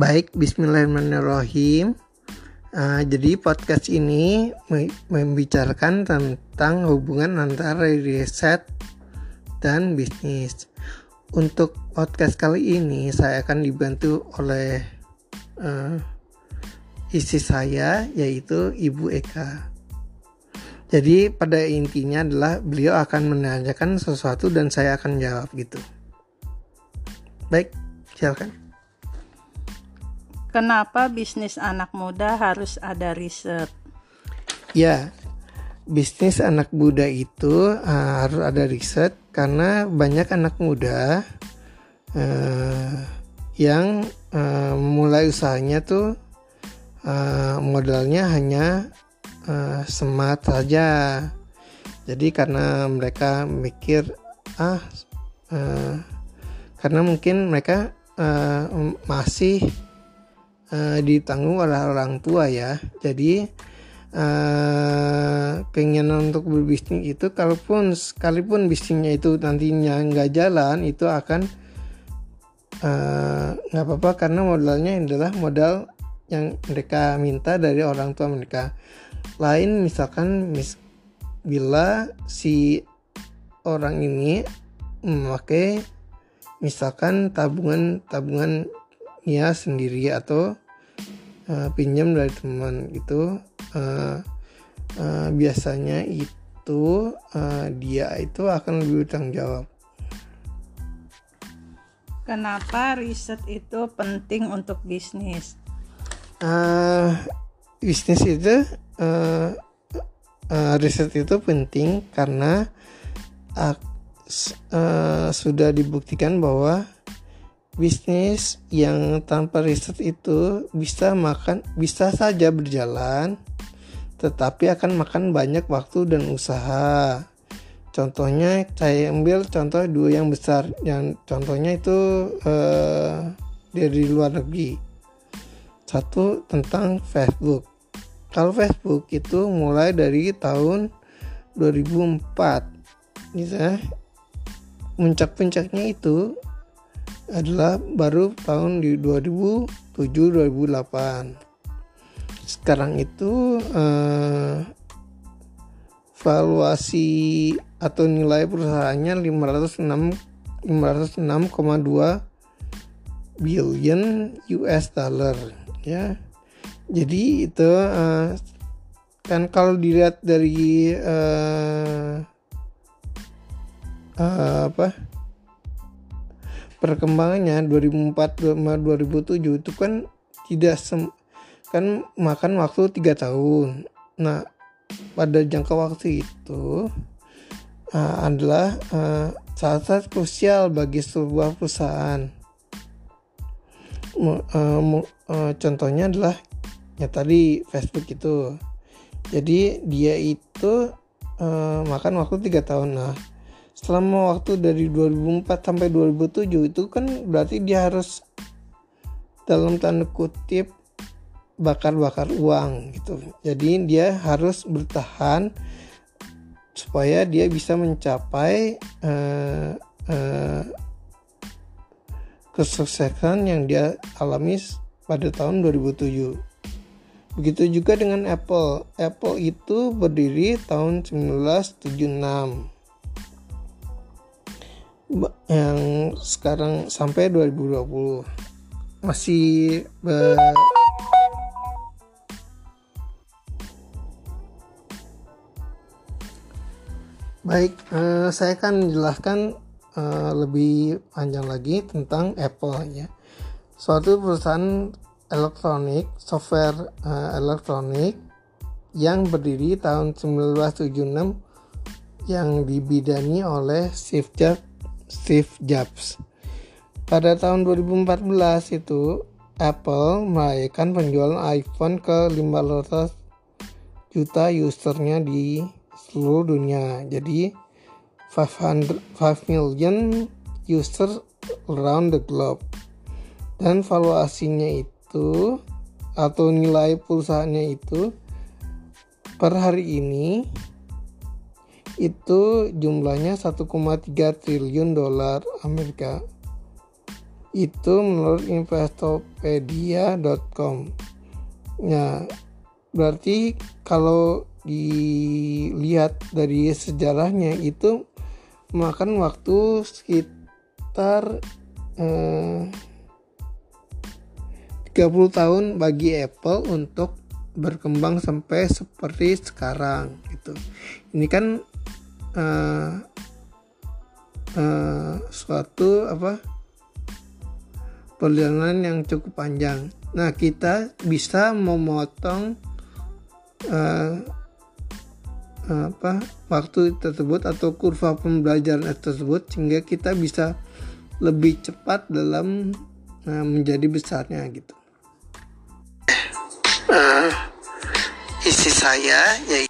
Baik, Bismillahirrahmanirrahim. Uh, jadi podcast ini membicarakan tentang hubungan antara riset dan bisnis. Untuk podcast kali ini saya akan dibantu oleh uh, istri saya yaitu Ibu Eka. Jadi pada intinya adalah beliau akan menanyakan sesuatu dan saya akan jawab gitu. Baik, silakan. Kenapa bisnis anak muda harus ada riset? Ya, bisnis anak muda itu uh, harus ada riset karena banyak anak muda uh, yang uh, mulai usahanya tuh uh, modalnya hanya uh, smart saja. Jadi karena mereka mikir ah uh, karena mungkin mereka uh, masih uh, ditanggung oleh orang tua ya. Jadi uh, keinginan untuk berbisnis itu kalaupun sekalipun bisnisnya itu nantinya nggak jalan itu akan eh, nggak uh, apa-apa karena modalnya adalah modal yang mereka minta dari orang tua mereka. Lain misalkan mis bila si orang ini memakai misalkan tabungan tabungan ya sendiri atau uh, pinjam dari teman gitu uh, uh, biasanya itu uh, dia itu akan lebih bertanggung jawab. Kenapa riset itu penting untuk bisnis? Uh, bisnis itu uh, uh, riset itu penting karena uh, uh, sudah dibuktikan bahwa bisnis yang tanpa riset itu bisa makan bisa saja berjalan tetapi akan makan banyak waktu dan usaha. Contohnya saya ambil contoh dua yang besar. Yang contohnya itu uh, dari luar negeri. Satu tentang Facebook. Kalau Facebook itu mulai dari tahun 2004 misalnya puncak-puncaknya itu adalah baru tahun di 2007-2008 sekarang itu eh, valuasi atau nilai perusahaannya 506 506,2 billion US dollar ya. Jadi itu uh, kan kalau dilihat dari uh, uh, apa perkembangannya 2004 2007 itu kan tidak sem kan makan waktu tiga tahun. Nah pada jangka waktu itu uh, adalah uh, saat saat krusial bagi sebuah perusahaan. Uh, uh, contohnya adalah ya tadi Facebook itu. Jadi dia itu uh, makan waktu tiga tahun. Nah selama waktu dari 2004 sampai 2007 itu kan berarti dia harus dalam tanda kutip bakar-bakar uang gitu. Jadi dia harus bertahan supaya dia bisa mencapai uh, uh, kesuksesan yang dia alami pada tahun 2007. Begitu juga dengan Apple. Apple itu berdiri tahun 1976 yang sekarang sampai 2020 masih Baik, uh, saya akan menjelaskan uh, lebih panjang lagi tentang Apple ya. Suatu perusahaan elektronik, software uh, elektronik yang berdiri tahun 1976 yang dibidani oleh Steve Jobs Steve Jobs. Pada tahun 2014 itu Apple merayakan penjualan iPhone ke 500 juta usernya di seluruh dunia. Jadi 500 5 million user around the globe. Dan valuasinya itu atau nilai perusahaannya itu per hari ini itu jumlahnya 1,3 triliun dolar Amerika. itu menurut investopedia.com ya berarti kalau dilihat dari sejarahnya itu makan waktu sekitar eh, 30 tahun bagi Apple untuk berkembang sampai seperti sekarang gitu. Ini kan uh, suatu apa perjalanan yang cukup panjang. Nah kita bisa memotong uh, apa waktu tersebut atau kurva pembelajaran tersebut sehingga kita bisa lebih cepat dalam uh, menjadi besarnya gitu. Uh, isi saya yaitu